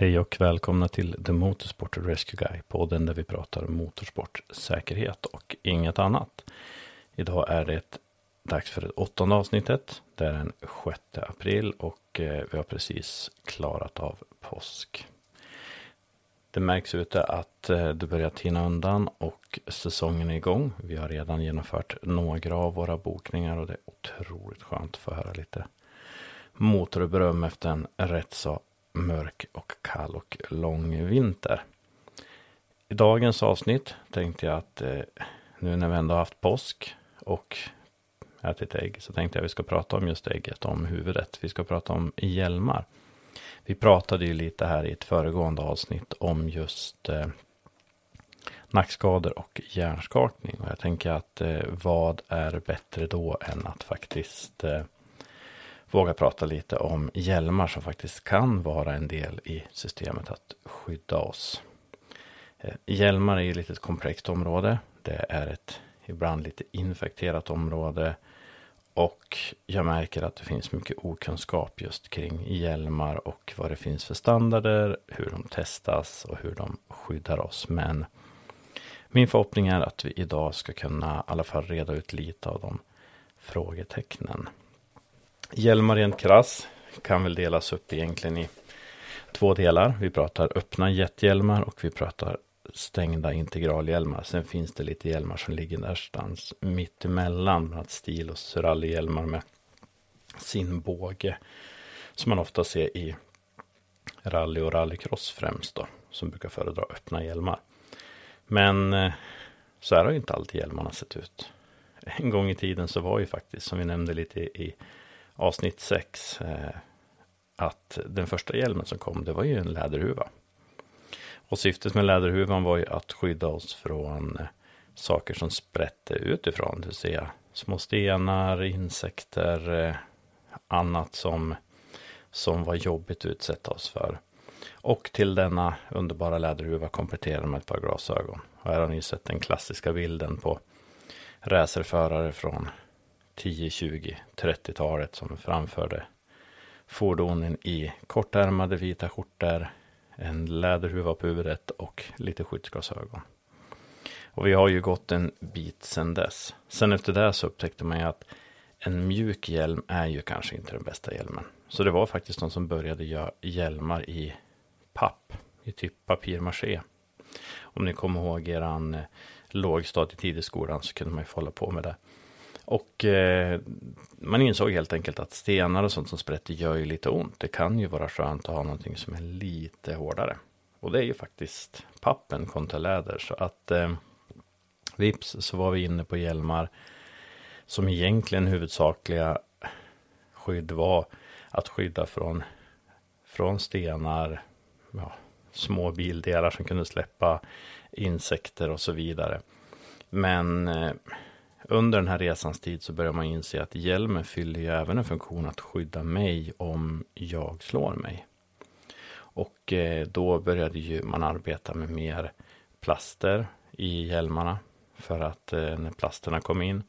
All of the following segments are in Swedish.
Hej och välkomna till The Motorsport Rescue Guy, podden där vi pratar motorsportsäkerhet och inget annat. Idag är det dags för det åttonde avsnittet. Det är den 6 april och eh, vi har precis klarat av påsk. Det märks ute att eh, det börjar tina undan och säsongen är igång. Vi har redan genomfört några av våra bokningar och det är otroligt skönt att få höra lite motorberöm efter en rätt så mörk och kall och lång vinter. I dagens avsnitt tänkte jag att eh, nu när vi ändå haft påsk och ätit ägg så tänkte jag att vi ska prata om just ägget, om huvudet. Vi ska prata om hjälmar. Vi pratade ju lite här i ett föregående avsnitt om just eh, nackskador och hjärnskakning. Och jag tänker att eh, vad är bättre då än att faktiskt eh, våga prata lite om hjälmar som faktiskt kan vara en del i systemet att skydda oss. Eh, hjälmar är ju ett litet komplext område. Det är ett ibland lite infekterat område. Och jag märker att det finns mycket okunskap just kring hjälmar och vad det finns för standarder, hur de testas och hur de skyddar oss. Men min förhoppning är att vi idag ska kunna i alla fall reda ut lite av de frågetecknen. Hjälmar rent krass kan väl delas upp egentligen i två delar. Vi pratar öppna jättehjälmar och vi pratar stängda integralhjälmar. Sen finns det lite hjälmar som ligger någonstans mittemellan. Bland annat Stilos rallyhjälmar med sin båge. Som man ofta ser i rally och rallycross främst då. Som brukar föredra öppna hjälmar. Men eh, så här har ju inte alltid hjälmarna sett ut. En gång i tiden så var ju faktiskt, som vi nämnde lite i avsnitt 6, eh, att den första hjälmen som kom, det var ju en läderhuva. Och syftet med läderhuvan var ju att skydda oss från eh, saker som sprätte utifrån, det vill säga små stenar, insekter, eh, annat som, som var jobbigt att utsätta oss för. Och till denna underbara läderhuva kompletterade med ett par glasögon. Och här har ni sett den klassiska bilden på racerförare från 10, 20, 30-talet som framförde fordonen i kortärmade vita skjortor, en läderhuva på huvudet och lite skyddsglasögon. Och vi har ju gått en bit sedan dess. Sen efter det så upptäckte man ju att en mjuk hjälm är ju kanske inte den bästa hjälmen. Så det var faktiskt de som började göra hjälmar i papp, i typ papirmaché. Om ni kommer ihåg eran eh, lågstadietid i skolan så kunde man ju få hålla på med det. Och eh, man insåg helt enkelt att stenar och sånt som sprätter gör ju lite ont. Det kan ju vara skönt att ha någonting som är lite hårdare. Och det är ju faktiskt pappen kontra läder. Så att eh, vips så var vi inne på hjälmar som egentligen huvudsakliga skydd var att skydda från, från stenar, ja, små bildelar som kunde släppa insekter och så vidare. Men eh, under den här resans tid så börjar man inse att hjälmen fyller ju även en funktion att skydda mig om jag slår mig. Och eh, då började ju man arbeta med mer plaster i hjälmarna för att eh, när plasterna kom in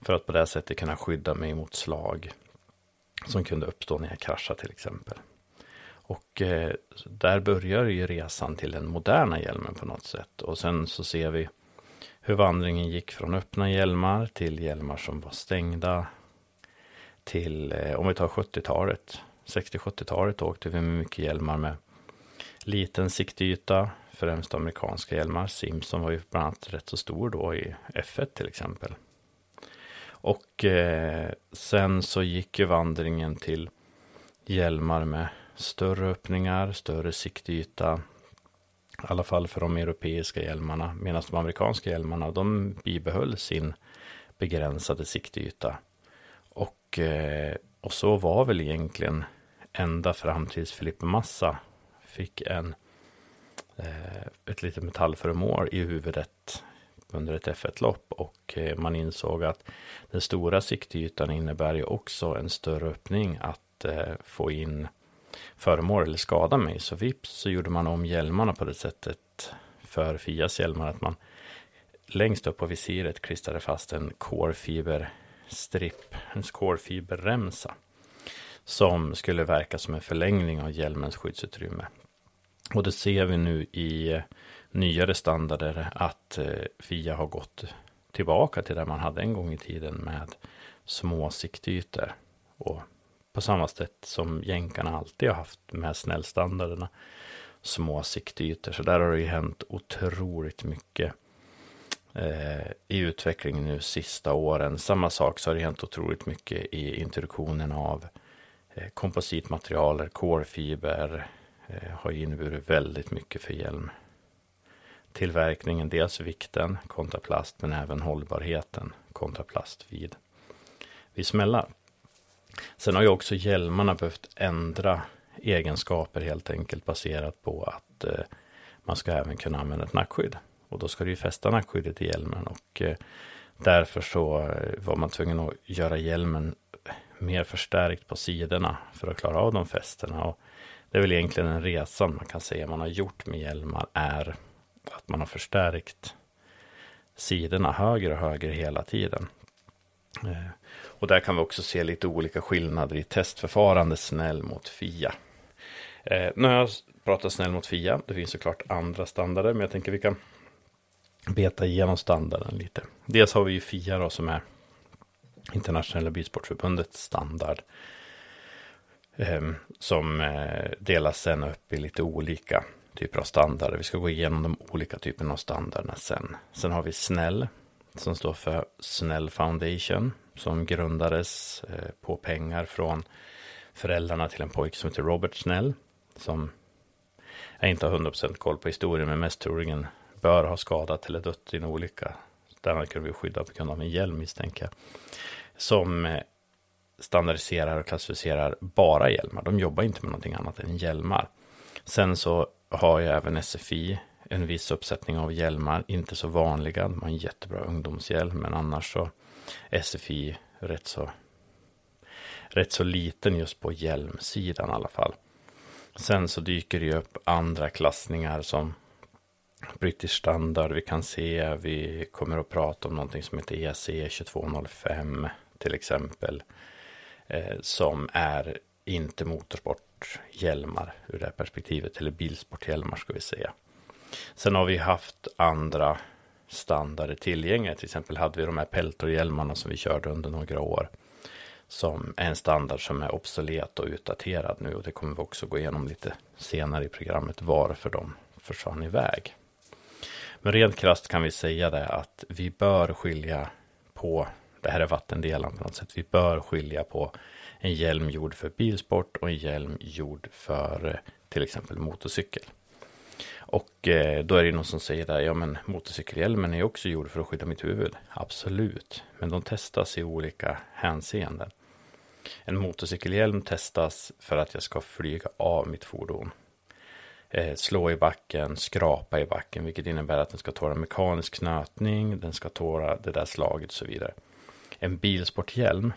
för att på det sättet kunna skydda mig mot slag som kunde uppstå när jag kraschade till exempel. Och eh, där börjar ju resan till den moderna hjälmen på något sätt och sen så ser vi hur vandringen gick från öppna hjälmar till hjälmar som var stängda. Till, eh, om vi tar 70-talet, 60-70-talet åkte vi med mycket hjälmar med liten siktyta, främst amerikanska hjälmar. Simpson var ju bland annat rätt så stor då i F1 till exempel. Och eh, sen så gick ju vandringen till hjälmar med större öppningar, större siktyta, i alla fall för de europeiska hjälmarna. Medan de amerikanska hjälmarna, de bibehöll sin begränsade siktyta. Och, eh, och så var väl egentligen ända fram tills Filippe Massa fick en, eh, ett litet metallföremål i huvudet under ett F1-lopp och eh, man insåg att den stora siktytan innebär ju också en större öppning att få in föremål eller skada mig. Så vips så gjorde man om hjälmarna på det sättet för Fias hjälmar att man längst upp på visiret klistrade fast en kolfiberstripp, en kolfiberremsa som skulle verka som en förlängning av hjälmens skyddsutrymme. Och det ser vi nu i nyare standarder att eh, FIA har gått tillbaka till det man hade en gång i tiden med små siktytor. Och på samma sätt som jänkarna alltid har haft med snällstandarderna små siktytor. Så där har det ju hänt otroligt mycket eh, i utvecklingen nu sista åren. Samma sak så har det hänt otroligt mycket i introduktionen av eh, kompositmaterialer, kolfiber eh, har inneburit väldigt mycket för hjälm. Tillverkningen, dels vikten kontra plast, men även hållbarheten kontra plast vid, vid smällar. Sen har ju också hjälmarna behövt ändra egenskaper helt enkelt baserat på att eh, man ska även kunna använda ett nackskydd. Och då ska du ju fästa nackskyddet i hjälmen och eh, därför så eh, var man tvungen att göra hjälmen mer förstärkt på sidorna för att klara av de fästena. Och det är väl egentligen en resa man kan säga man har gjort med hjälmar är att man har förstärkt sidorna högre och högre hela tiden. Eh, och där kan vi också se lite olika skillnader i testförfarande snäll mot FIA. Eh, nu har jag pratat snäll mot FIA. Det finns såklart andra standarder, men jag tänker vi kan beta igenom standarden lite. Dels har vi ju FIA då som är Internationella Bilsportförbundets standard. Eh, som eh, delas sen upp i lite olika typer av standarder. Vi ska gå igenom de olika typerna av standarderna sen. Sen har vi Snäll som står för Snäll Foundation som grundades eh, på pengar från föräldrarna till en pojke som heter Robert Snell som jag inte har 100% koll på historien men mest troligen bör ha skadat eller dött i en olycka. Där kunde vi skydda på grund av en hjälm misstänker jag. Som eh, standardiserar och klassificerar bara hjälmar. De jobbar inte med någonting annat än hjälmar. Sen så har ju även SFI en viss uppsättning av hjälmar, inte så vanliga. De har en jättebra ungdomshjälm, men annars så SFI rätt så, rätt så liten just på hjälmsidan i alla fall. Sen så dyker det ju upp andra klassningar som British Standard. Vi kan se, vi kommer att prata om någonting som heter EC 2205 till exempel. Eh, som är inte motorsporthjälmar ur det här perspektivet. Eller bilsporthjälmar ska vi säga. Sen har vi haft andra standarder tillgängliga. Till exempel hade vi de här peltorhjälmarna som vi körde under några år. Som är en standard som är obsolet och utdaterad nu. Och det kommer vi också gå igenom lite senare i programmet varför de försvann iväg. Men rent krasst kan vi säga det att vi bör skilja på, det här är vattendelaren på något sätt, vi bör skilja på en hjälm gjord för bilsport och en hjälm gjord för eh, till exempel motorcykel. Och eh, då är det någon som säger där, ja men motorcykelhjälmen är också gjord för att skydda mitt huvud. Absolut, men de testas i olika hänseenden. En motorcykelhjälm testas för att jag ska flyga av mitt fordon. Eh, slå i backen, skrapa i backen, vilket innebär att den ska tåla mekanisk nötning, den ska tåla det där slaget och så vidare. En bilsporthjälm,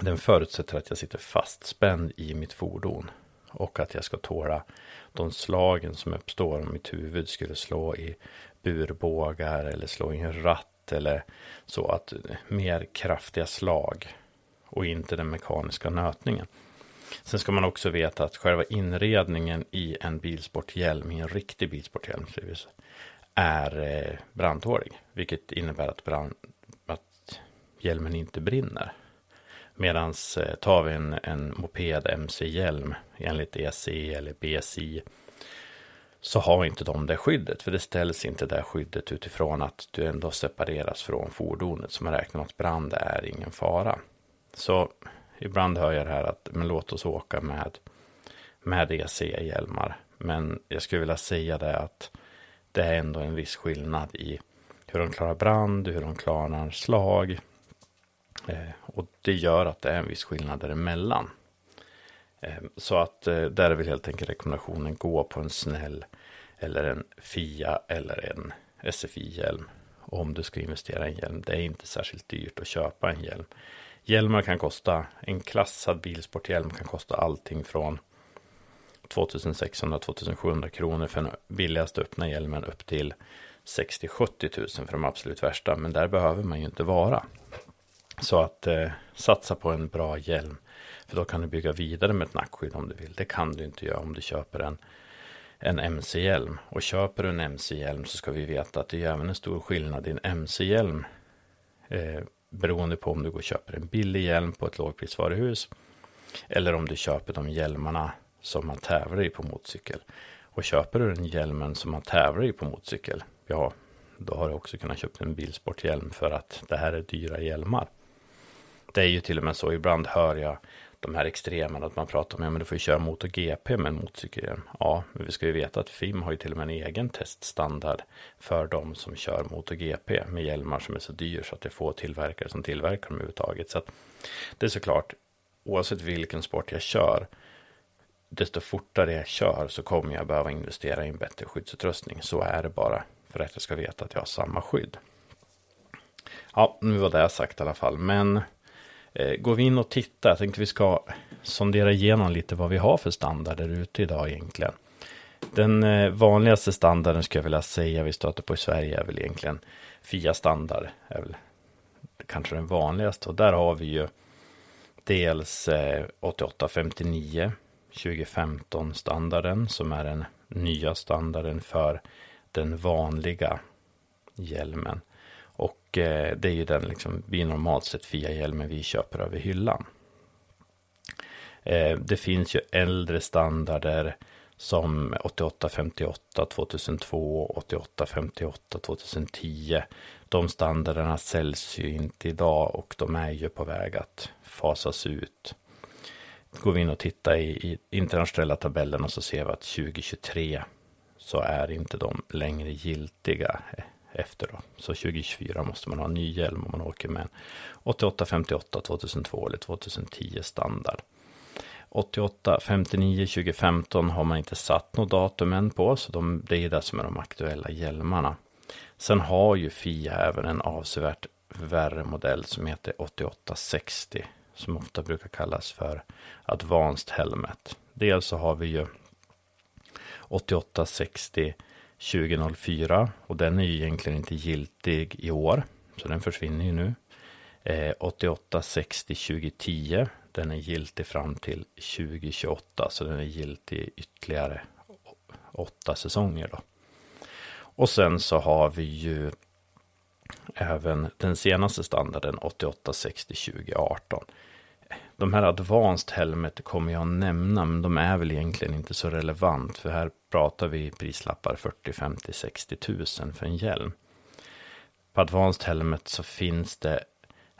den förutsätter att jag sitter fastspänd i mitt fordon och att jag ska tåla de slagen som uppstår om mitt huvud skulle slå i burbågar eller slå i en ratt eller så att mer kraftiga slag och inte den mekaniska nötningen. Sen ska man också veta att själva inredningen i en bilsporthjälm, i en riktig bilsporthjälm, är eh, brandtålig. Vilket innebär att, brand, att hjälmen inte brinner. Medan eh, tar vi en, en moped MC-hjälm enligt ECE eller BSI så har inte de det skyddet. För det ställs inte det skyddet utifrån att du ändå separeras från fordonet. Så man räknar med att brand är ingen fara. Så ibland hör jag det här att men låt oss åka med, med EC-hjälmar. Men jag skulle vilja säga det att det är ändå en viss skillnad i hur de klarar brand, hur de klarar slag. Eh, och det gör att det är en viss skillnad däremellan. Eh, så att eh, där är väl helt enkelt rekommendationen gå på en snäll eller en FIA eller en SFI-hjälm. Om du ska investera i en hjälm. Det är inte särskilt dyrt att köpa en hjälm. Hjälmar kan kosta, en klassad bilsporthjälm kan kosta allting från 2600-2700 kronor för den billigaste öppna hjälmen upp till 60-70 000 för de absolut värsta. Men där behöver man ju inte vara. Så att eh, satsa på en bra hjälm. För då kan du bygga vidare med ett nackskydd om du vill. Det kan du inte göra om du köper en, en MC-hjälm. Och köper du en MC-hjälm så ska vi veta att det är även en stor skillnad i en MC-hjälm. Eh, beroende på om du går och köper en billig hjälm på ett lågprisvaruhus. Eller om du köper de hjälmarna som man tävlar i på motorcykel. Och köper du den hjälmen som man tävlar i på motorcykel. Ja, då har du också kunnat köpa en bilsporthjälm för att det här är dyra hjälmar. Det är ju till och med så, ibland hör jag de här extremerna att man pratar om, ja men du får ju köra MotoGP med en motorcykelhjälm. Ja, men vi ska ju veta att FIM har ju till och med en egen teststandard för de som kör MotoGP med hjälmar som är så dyr så att det är få tillverkare som tillverkar dem överhuvudtaget. Så att det är såklart, oavsett vilken sport jag kör, desto fortare jag kör så kommer jag behöva investera i en bättre skyddsutrustning. Så är det bara för att jag ska veta att jag har samma skydd. Ja, nu var det sagt i alla fall, men Eh, går vi in och tittar, jag tänkte vi ska sondera igenom lite vad vi har för standarder ute idag egentligen. Den eh, vanligaste standarden skulle jag vilja säga vi stöter på i Sverige är väl egentligen FIA standard. Är väl kanske den vanligaste och där har vi ju dels eh, 8859 2015 standarden som är den nya standarden för den vanliga hjälmen. Och eh, det är ju den liksom, vi normalt sett FIA-hjälmen vi köper över hyllan. Eh, det finns ju äldre standarder som 8858 2002, 8858 2010. De standarderna säljs ju inte idag och de är ju på väg att fasas ut. Går vi in och tittar i, i internationella och så ser vi att 2023 så är inte de längre giltiga efter då. Så 2024 måste man ha en ny hjälm om man åker med en 8858 2002 eller 2010 standard. 88, 59, 2015 har man inte satt något datum än på, så de, det är det som är de aktuella hjälmarna. Sen har ju Fia även en avsevärt värre modell som heter 8860, som ofta brukar kallas för Advanced Helmet. Dels så har vi ju 8860 2004 och den är ju egentligen inte giltig i år. Så den försvinner ju nu. Eh, 88 60 2010. Den är giltig fram till 2028 så den är giltig ytterligare åtta säsonger då. Och sen så har vi ju även den senaste standarden 88 60 2018 de här advanced helmet kommer jag nämna, men de är väl egentligen inte så relevant, för här pratar vi prislappar 40, 50, 60 tusen för en hjälm. På advanced helmet så finns det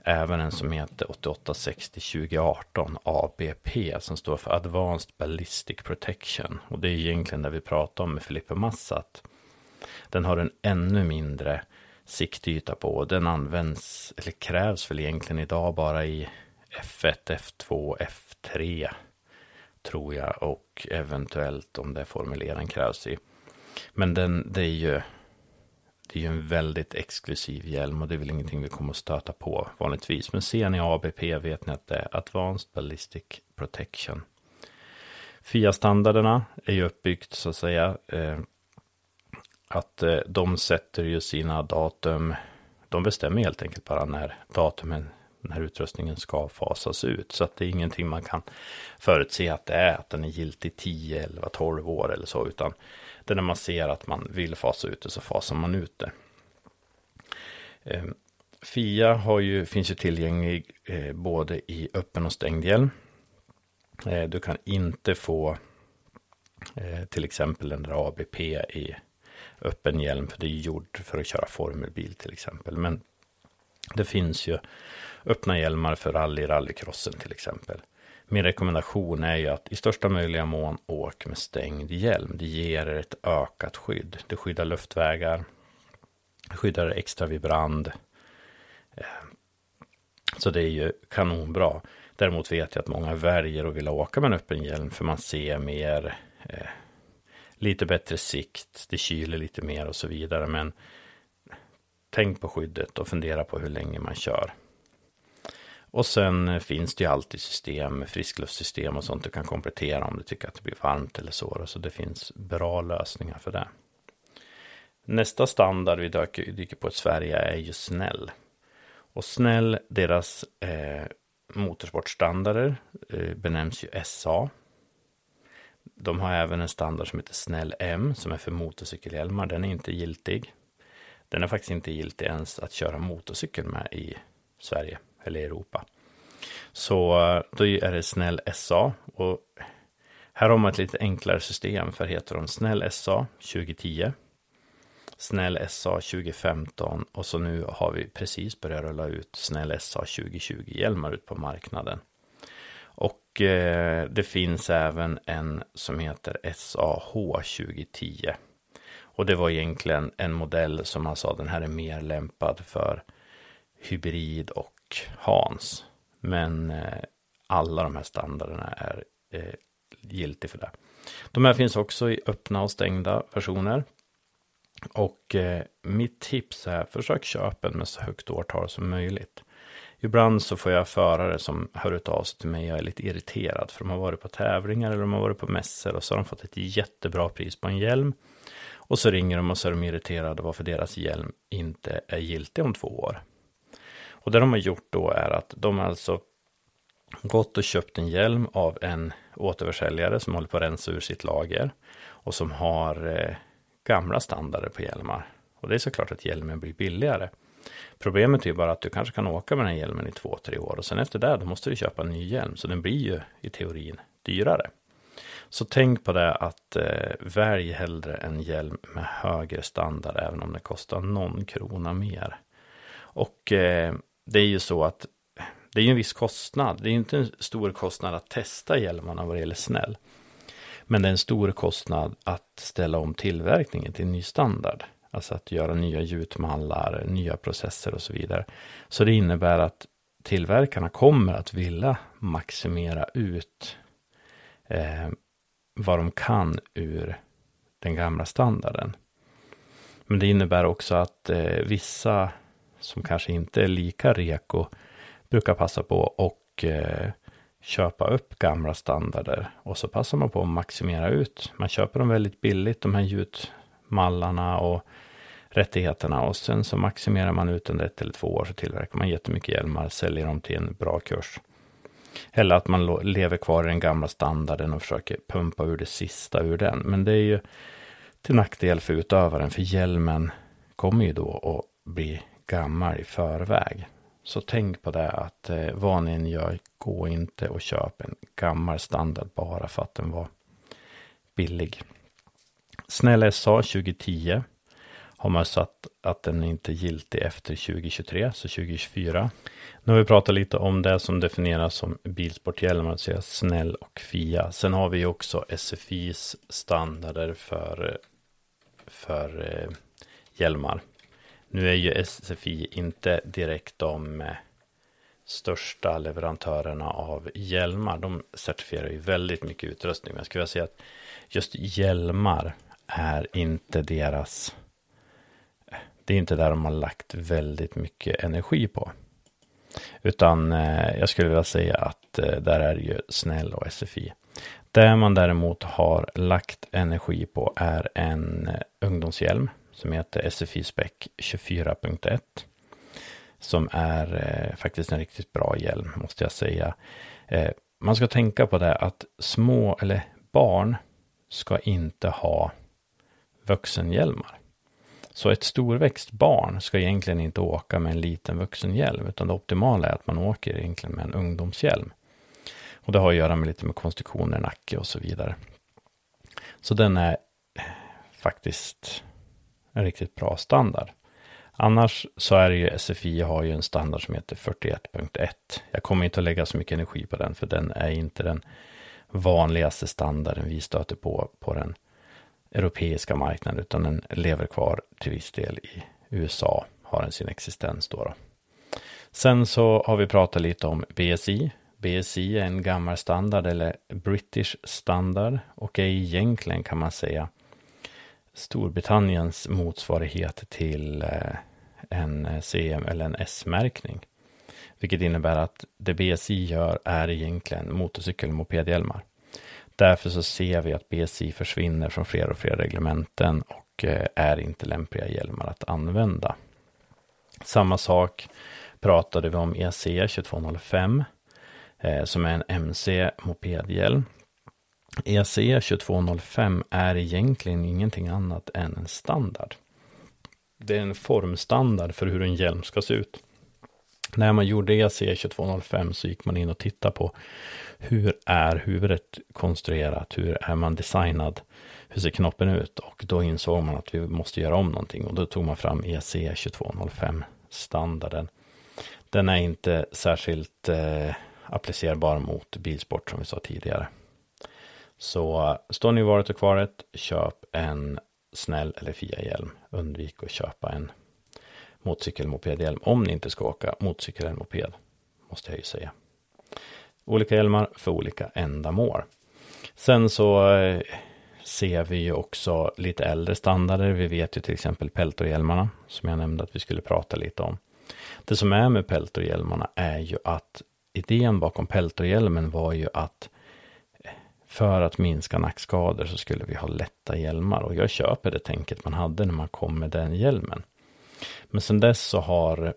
även en som heter 8860 2018 ABP som står för Advanced Ballistic Protection. Och det är egentligen det vi pratar om med Filippe Massat. Den har en ännu mindre siktyta på. Den används, eller krävs väl egentligen idag bara i F1, F2, F3 tror jag och eventuellt om det formuleringen krävs i. Men den, det är ju det är ju en väldigt exklusiv hjälm och det är väl ingenting vi kommer att stöta på vanligtvis. Men ser ni ABP vet ni att det är Advanced Ballistic Protection. FIA-standarderna är ju uppbyggt så att säga eh, att eh, de sätter ju sina datum. De bestämmer helt enkelt bara när datumen den här utrustningen ska fasas ut. Så att det är ingenting man kan förutse att det är, att den är giltig 10, 11, 12 år eller så, utan det är när man ser att man vill fasa ut det så fasar man ut det. Ehm, Fia har ju, finns ju tillgänglig eh, både i öppen och stängd hjälm. Eh, du kan inte få eh, till exempel den där ABP i öppen hjälm, för det är gjord för att köra formelbil till exempel. Men det finns ju öppna hjälmar för rally, rallycrossen till exempel. Min rekommendation är ju att i största möjliga mån åk med stängd hjälm. Det ger er ett ökat skydd. Det skyddar luftvägar, skyddar extra vid brand. Eh, så det är ju kanonbra. Däremot vet jag att många väljer att vilja åka med en öppen hjälm för man ser mer, eh, lite bättre sikt, det kyler lite mer och så vidare. Men tänk på skyddet och fundera på hur länge man kör. Och sen eh, finns det ju alltid system, friskluftsystem och sånt du kan komplettera om du tycker att det blir varmt eller så. Så det finns bra lösningar för det. Nästa standard vi dyker, dyker på i Sverige är ju Snäll. Och Snäll, deras eh, motorsportstandarder eh, benämns ju SA. de har även en standard som heter Snäll M som är för motorcykelhjälmar. Den är inte giltig. Den är faktiskt inte giltig ens att köra motorcykel med i Sverige eller Europa. Så eh, då är det Snäll SA och här har man ett lite enklare system för heter de Snäll SA 2010 Snäll SA 2015 och så nu har vi precis börjat rulla ut Snäll SA 2020 hjälmar ut på marknaden. Och eh, det finns även en som heter SAH 2010. Och det var egentligen en modell som man sa den här är mer lämpad för hybrid och Hans. Men eh, alla de här standarderna är eh, giltig för det. De här finns också i öppna och stängda versioner. Och eh, mitt tips är försök köpa en med så högt årtal som möjligt. Ibland så får jag förare som hör av sig till mig. Jag är lite irriterad för de har varit på tävlingar eller de har varit på mässor och så har de fått ett jättebra pris på en hjälm. Och så ringer de och så är de irriterade varför deras hjälm inte är giltig om två år. Och det de har gjort då är att de alltså gått och köpt en hjälm av en återförsäljare som håller på att rensa ur sitt lager och som har eh, gamla standarder på hjälmar. Och det är såklart att hjälmen blir billigare. Problemet är bara att du kanske kan åka med den här hjälmen i två, tre år och sen efter det då måste du köpa en ny hjälm. Så den blir ju i teorin dyrare. Så tänk på det att eh, välj hellre en hjälm med högre standard även om det kostar någon krona mer. Och eh, det är ju så att det är ju en viss kostnad. Det är inte en stor kostnad att testa hjälmarna vad det gäller snäll. Men det är en stor kostnad att ställa om tillverkningen till ny standard. Alltså att göra nya gjutmallar, nya processer och så vidare. Så det innebär att tillverkarna kommer att vilja maximera ut eh, vad de kan ur den gamla standarden. Men det innebär också att eh, vissa som kanske inte är lika reko brukar passa på och eh, köpa upp gamla standarder och så passar man på att maximera ut. Man köper dem väldigt billigt, de här gjutmallarna och rättigheterna och sen så maximerar man ut under ett eller två år så tillverkar man jättemycket hjälmar, säljer dem till en bra kurs. Eller att man lever kvar i den gamla standarden och försöker pumpa ur det sista ur den. Men det är ju till nackdel för utövaren, för hjälmen kommer ju då att bli gammal i förväg. Så tänk på det att eh, vad ni än gör, gå inte och köp en gammal standard bara för att den var billig. Snäll SA 2010 har man satt att den inte är giltig efter 2023, så 2024. Nu har vi pratat lite om det som definieras som bilsporthjälm, att säga snäll och FIA. Sen har vi också SFIs standarder för, för eh, hjälmar. Nu är ju SFI inte direkt de eh, största leverantörerna av hjälmar. De certifierar ju väldigt mycket utrustning. Men jag skulle vilja säga att just hjälmar är inte deras det är inte där de har lagt väldigt mycket energi på. Utan eh, jag skulle vilja säga att eh, där är det ju Snäll och SFI. Det man däremot har lagt energi på är en eh, ungdomshjälm som heter SFI Spec 24.1. Som är eh, faktiskt en riktigt bra hjälm måste jag säga. Eh, man ska tänka på det att små eller barn ska inte ha vuxenhjälmar. Så ett storväxt barn ska egentligen inte åka med en liten vuxenhjälm, utan det optimala är att man åker egentligen med en ungdomshjälm. Och det har att göra med lite med konstruktioner, nacke och så vidare. Så den är faktiskt en riktigt bra standard. Annars så är det ju SFI har ju en standard som heter 41.1. Jag kommer inte att lägga så mycket energi på den, för den är inte den vanligaste standarden vi stöter på på den europeiska marknaden, utan den lever kvar till viss del i USA, har den sin existens då. då. Sen så har vi pratat lite om BSI. BSI är en gammal standard eller British standard och är egentligen kan man säga Storbritanniens motsvarighet till eh, en eh, CM eller en S-märkning. Vilket innebär att det BSI gör är egentligen motorcykel och mopedhjälmar. Därför så ser vi att BSI försvinner från fler och fler reglementen och eh, är inte lämpliga hjälmar att använda. Samma sak pratade vi om EC 2205 eh, som är en MC mopedhjälm. EC 2205 är egentligen ingenting annat än en standard. Det är en formstandard för hur en hjälm ska se ut. När man gjorde EC 2205 så gick man in och tittade på hur är huvudet konstruerat? Hur är man designad? Hur ser knoppen ut? Och då insåg man att vi måste göra om någonting och då tog man fram EC 2205 standarden. Den är inte särskilt eh, applicerbar mot bilsport som vi sa tidigare. Så står ni i valet och kvaret, köp en snäll eller FIA-hjälm. Undvik att köpa en motorcykelmopedhjälm om ni inte ska åka motorcykel eller moped. Måste jag ju säga. Olika hjälmar för olika ändamål. Sen så eh, ser vi ju också lite äldre standarder. Vi vet ju till exempel peltorhjälmarna som jag nämnde att vi skulle prata lite om. Det som är med peltorhjälmarna är ju att idén bakom peltorhjälmen var ju att eh, för att minska nackskador så skulle vi ha lätta hjälmar och jag köper det tänket man hade när man kom med den hjälmen. Men sen dess så har,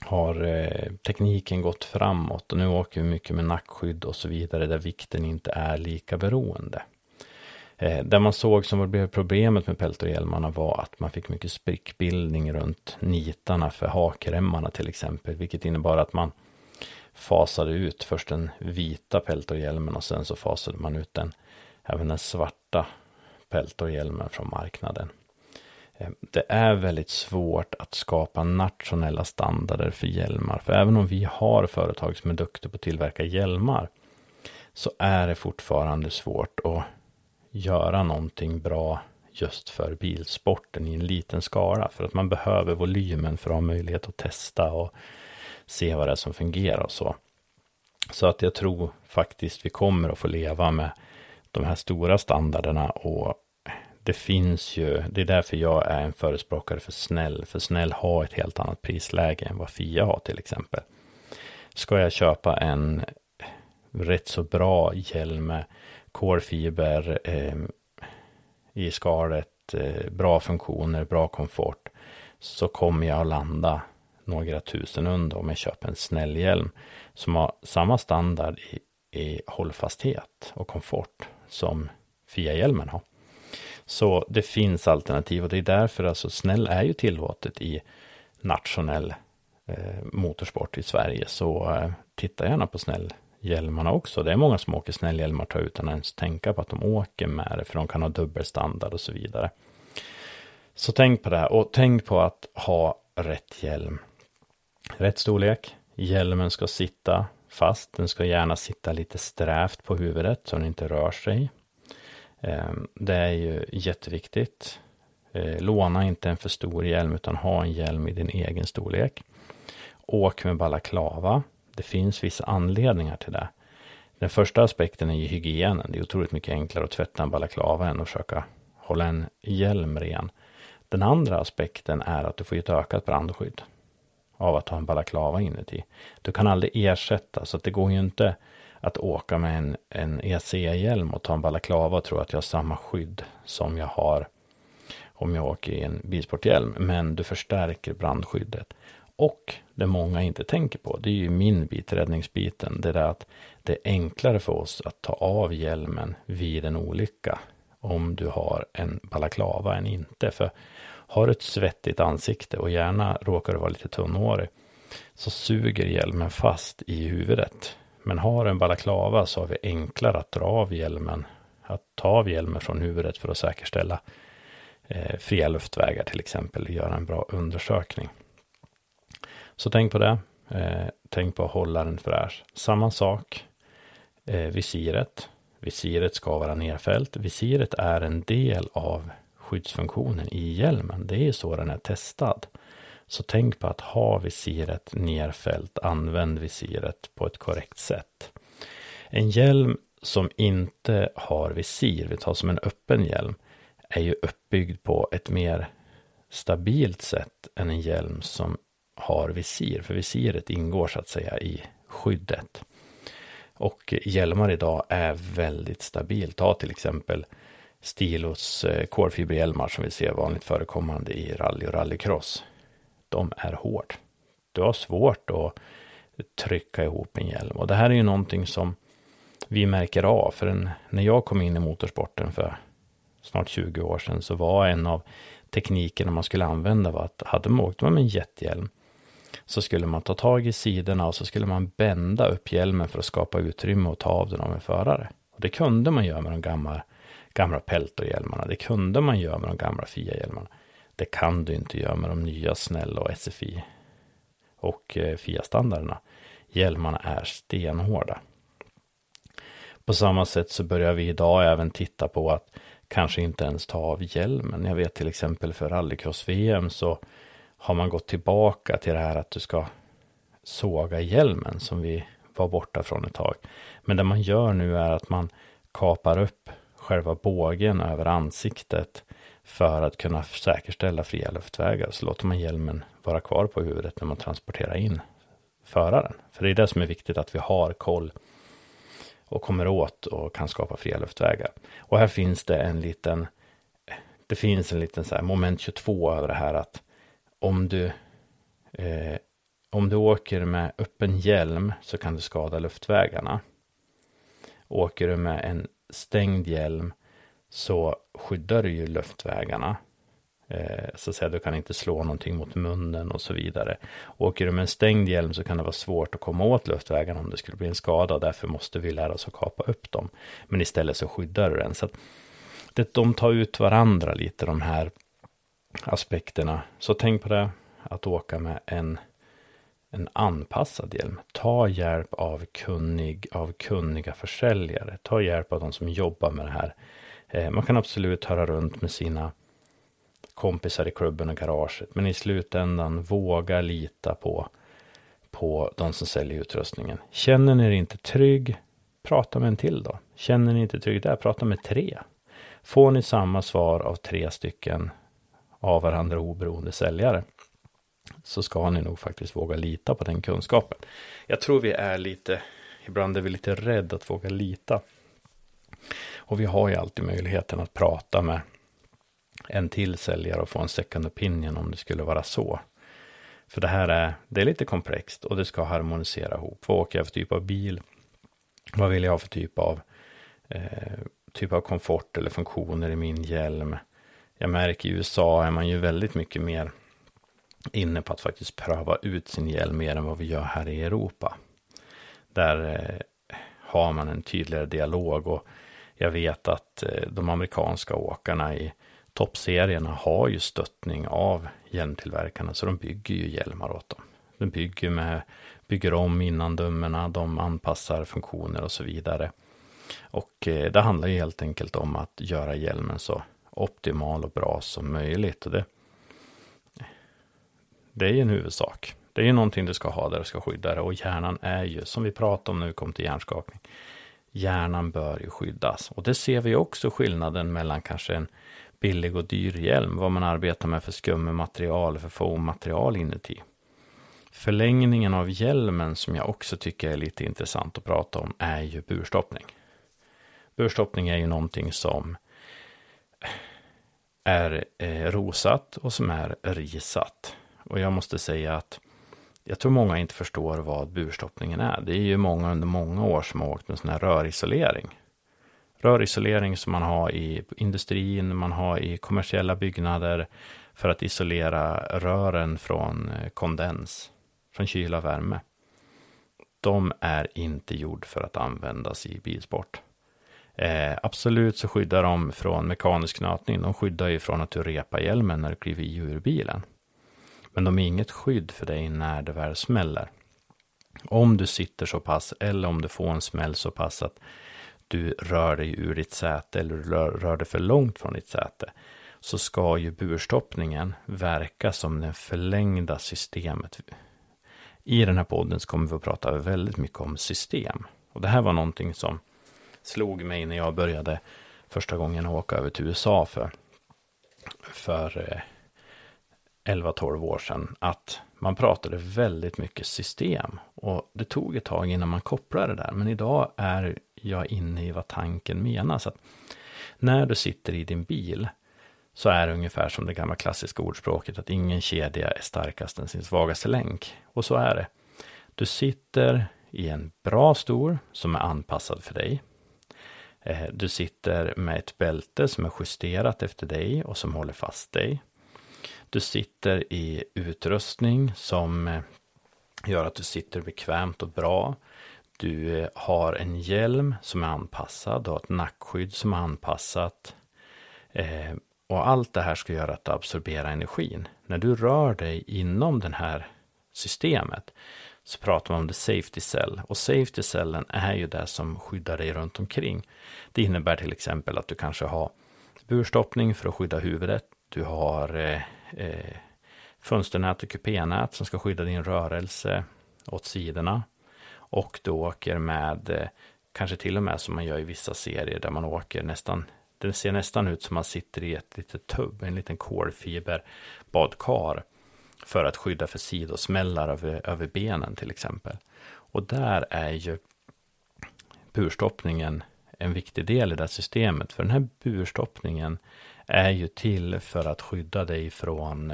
har eh, tekniken gått framåt och nu åker vi mycket med nackskydd och så vidare där vikten inte är lika beroende. Eh, det man såg som blev problemet med peltorhjälmarna var att man fick mycket sprickbildning runt nitarna för hakremmarna till exempel, vilket innebar att man fasade ut först den vita peltorhjälmen och sen så fasade man ut den, även den svarta peltorhjälmen från marknaden. Ehm, det är väldigt svårt att skapa nationella standarder för hjälmar, för även om vi har företag som är duktiga på att tillverka hjälmar, så är det fortfarande svårt att göra någonting bra just för bilsporten i en liten skala, för att man behöver volymen för att ha möjlighet att testa och se vad det är som fungerar och så. Så att jag tror faktiskt vi kommer att få leva med de här stora standarderna och det finns ju, det är därför jag är en förespråkare för Snäll, för Snäll har ett helt annat prisläge än vad Fia har till exempel. Ska jag köpa en rätt så bra hjälm med kolfiber eh, i skalet, eh, bra funktioner, bra komfort, så kommer jag att landa några tusen under om jag köper en snäll hjälm som har samma standard i, i hållfasthet och komfort som FIA-hjälmen har. Så det finns alternativ och det är därför alltså snäll är ju tillåtet i nationell eh, motorsport i Sverige. Så eh, titta gärna på snällhjälmarna också. Det är många som åker snällhjälmar tar utan att ens tänka på att de åker med det, för de kan ha dubbelstandard och så vidare. Så tänk på det här och tänk på att ha rätt hjälm rätt storlek. Hjälmen ska sitta fast. Den ska gärna sitta lite strävt på huvudet så den inte rör sig. Ehm, det är ju jätteviktigt. Ehm, låna inte en för stor hjälm utan ha en hjälm i din egen storlek. Åk med balaklava. Det finns vissa anledningar till det. Den första aspekten är ju hygienen. Det är otroligt mycket enklare att tvätta en balaklava än att försöka hålla en hjälm ren. Den andra aspekten är att du får ett ökat brandskydd av att ha en balaklava inuti. Du kan aldrig ersätta, så att det går ju inte att åka med en, en EC-hjälm och ta en balaklava och tro att jag har samma skydd som jag har om jag åker i en bilsporthjälm. Men du förstärker brandskyddet. Och det många inte tänker på, det är ju min bit, räddningsbiten. Det är att det är enklare för oss att ta av hjälmen vid en olycka om du har en balaklava än inte. För har du ett svettigt ansikte och gärna råkar du vara lite tunnhårig så suger hjälmen fast i huvudet. Men har du en balaklava så har vi enklare att dra av hjälmen, att ta av hjälmen från huvudet för att säkerställa eh, fria luftvägar till exempel, göra en bra undersökning. Så tänk på det. Eh, tänk på att hålla den fräsch. Samma sak, eh, visiret. Visiret ska vara nerfällt. Visiret är en del av skyddsfunktionen i hjälmen. Det är så den är testad. Så tänk på att ha visiret nerfällt, använd visiret på ett korrekt sätt. En hjälm som inte har visir, vi tar som en öppen hjälm, är ju uppbyggd på ett mer stabilt sätt än en hjälm som har visir, för visiret ingår så att säga i skyddet. Och hjälmar idag är väldigt stabilt. Ta till exempel Stilos eh, kolfiberhjälmar som vi ser vanligt förekommande i rally och rallycross. De är hård. Du har svårt att trycka ihop en hjälm och det här är ju någonting som vi märker av. För en, när jag kom in i motorsporten för snart 20 år sedan så var en av teknikerna man skulle använda var att hade man åkt med en jättehjälm så skulle man ta tag i sidorna och så skulle man bända upp hjälmen för att skapa utrymme och ta av den av en förare. Och det kunde man göra med de gamla, gamla Peltor-hjälmarna. Det kunde man göra med de gamla FIA-hjälmarna. Det kan du inte göra med de nya snälla och SFI och eh, FIA-standarderna. Hjälmarna är stenhårda. På samma sätt så börjar vi idag även titta på att kanske inte ens ta av hjälmen. Jag vet till exempel för rallycross-VM så har man gått tillbaka till det här att du ska såga hjälmen som vi var borta från ett tag. Men det man gör nu är att man kapar upp själva bågen över ansiktet för att kunna säkerställa fria luftvägar. Så låter man hjälmen vara kvar på huvudet när man transporterar in föraren. För det är det som är viktigt att vi har koll och kommer åt och kan skapa fria luftvägar. Och här finns det en liten, det finns en liten så här moment 22 över det här att om du, eh, om du åker med öppen hjälm så kan du skada luftvägarna. Åker du med en stängd hjälm så skyddar du ju luftvägarna. Eh, så att säga, du kan inte slå någonting mot munnen och så vidare. Åker du med en stängd hjälm så kan det vara svårt att komma åt luftvägarna om det skulle bli en skada. Därför måste vi lära oss att kapa upp dem. Men istället så skyddar du den. Så att det, de tar ut varandra lite de här aspekterna. Så tänk på det, att åka med en, en anpassad hjälm. Ta hjälp av, kunnig, av kunniga försäljare. Ta hjälp av de som jobbar med det här. Eh, man kan absolut höra runt med sina kompisar i klubben och garaget. Men i slutändan våga lita på, på de som säljer utrustningen. Känner ni er inte trygg, prata med en till då. Känner ni inte trygg där, prata med tre. Får ni samma svar av tre stycken av varandra oberoende säljare så ska ni nog faktiskt våga lita på den kunskapen. Jag tror vi är lite, ibland är vi lite rädda att våga lita. Och vi har ju alltid möjligheten att prata med en till säljare och få en second opinion om det skulle vara så. För det här är, det är lite komplext och det ska harmonisera ihop. Vad åker jag för typ av bil? Vad vill jag ha för typ av, eh, typ av komfort eller funktioner i min hjälm? Jag märker i USA är man ju väldigt mycket mer inne på att faktiskt pröva ut sin hjälm mer än vad vi gör här i Europa. Där eh, har man en tydligare dialog och jag vet att eh, de amerikanska åkarna i toppserierna har ju stöttning av hjälmtillverkarna så de bygger ju hjälmar åt dem. De bygger, med, bygger om innandömena, de anpassar funktioner och så vidare. Och eh, det handlar ju helt enkelt om att göra hjälmen så optimal och bra som möjligt. Och det, det är ju en huvudsak. Det är ju någonting du ska ha där du ska skydda det och hjärnan är ju, som vi pratade om när vi kom till hjärnskakning, hjärnan bör ju skyddas. Och det ser vi också skillnaden mellan kanske en billig och dyr hjälm, vad man arbetar med för skummaterial, för foammaterial inuti. Förlängningen av hjälmen som jag också tycker är lite intressant att prata om är ju burstoppning. Burstoppning är ju någonting som är eh, rosat och som är risat. Och jag måste säga att jag tror många inte förstår vad burstoppningen är. Det är ju många under många år som har åkt med sån här rörisolering. Rörisolering som man har i industrin, man har i kommersiella byggnader för att isolera rören från eh, kondens, från kyla och värme. De är inte gjord för att användas i bilsport. Eh, absolut så skyddar de från mekanisk nötning. De skyddar ju från att du repar hjälmen när du kliver i ur bilen. Men de är inget skydd för dig när det väl smäller. Om du sitter så pass eller om du får en smäll så pass att du rör dig ur ditt säte eller du rör, rör dig för långt från ditt säte så ska ju burstoppningen verka som det förlängda systemet. I den här podden så kommer vi att prata väldigt mycket om system. Och det här var någonting som slog mig när jag började första gången åka över till USA för, för eh, 11-12 år sedan. Att man pratade väldigt mycket system. Och det tog ett tag innan man kopplade det där. Men idag är jag inne i vad tanken menas. Att när du sitter i din bil så är det ungefär som det gamla klassiska ordspråket att ingen kedja är starkast än sin svagaste länk. Och så är det. Du sitter i en bra stol som är anpassad för dig. Eh, du sitter med ett bälte som är justerat efter dig och som håller fast dig. Du sitter i utrustning som eh, gör att du sitter bekvämt och bra. Du eh, har en hjälm som är anpassad, du har ett nackskydd som är anpassat. Eh, och allt det här ska göra att du absorberar energin. När du rör dig inom det här systemet så pratar man om the safety cell. Och safety cellen är ju det som skyddar dig runt omkring. Det innebär till exempel att du kanske har burstoppning för att skydda huvudet. Du har eh, eh, fönsternät och kupénät som ska skydda din rörelse åt sidorna. Och du åker med, eh, kanske till och med som man gör i vissa serier där man åker nästan det ser nästan ut som man sitter i ett litet tubb, en liten kolfiberbadkar. För att skydda för sidosmällar över, över benen till exempel. Och där är ju burstoppningen en viktig del i det här systemet. För den här burstoppningen är ju till för att skydda dig från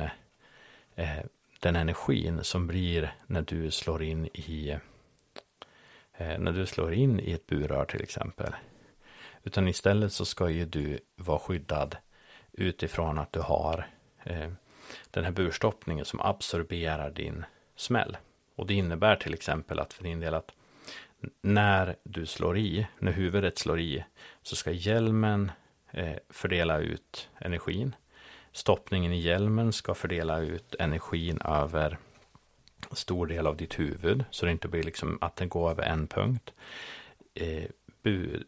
eh, den energin som blir när du slår in i eh, när du slår in i ett burrör till exempel. Utan istället så ska ju du vara skyddad utifrån att du har eh, den här burstoppningen som absorberar din smäll. Och det innebär till exempel att för din del att när du slår i, när huvudet slår i, så ska hjälmen Eh, fördela ut energin. Stoppningen i hjälmen ska fördela ut energin över stor del av ditt huvud, så det inte blir liksom att den går över en punkt. Eh,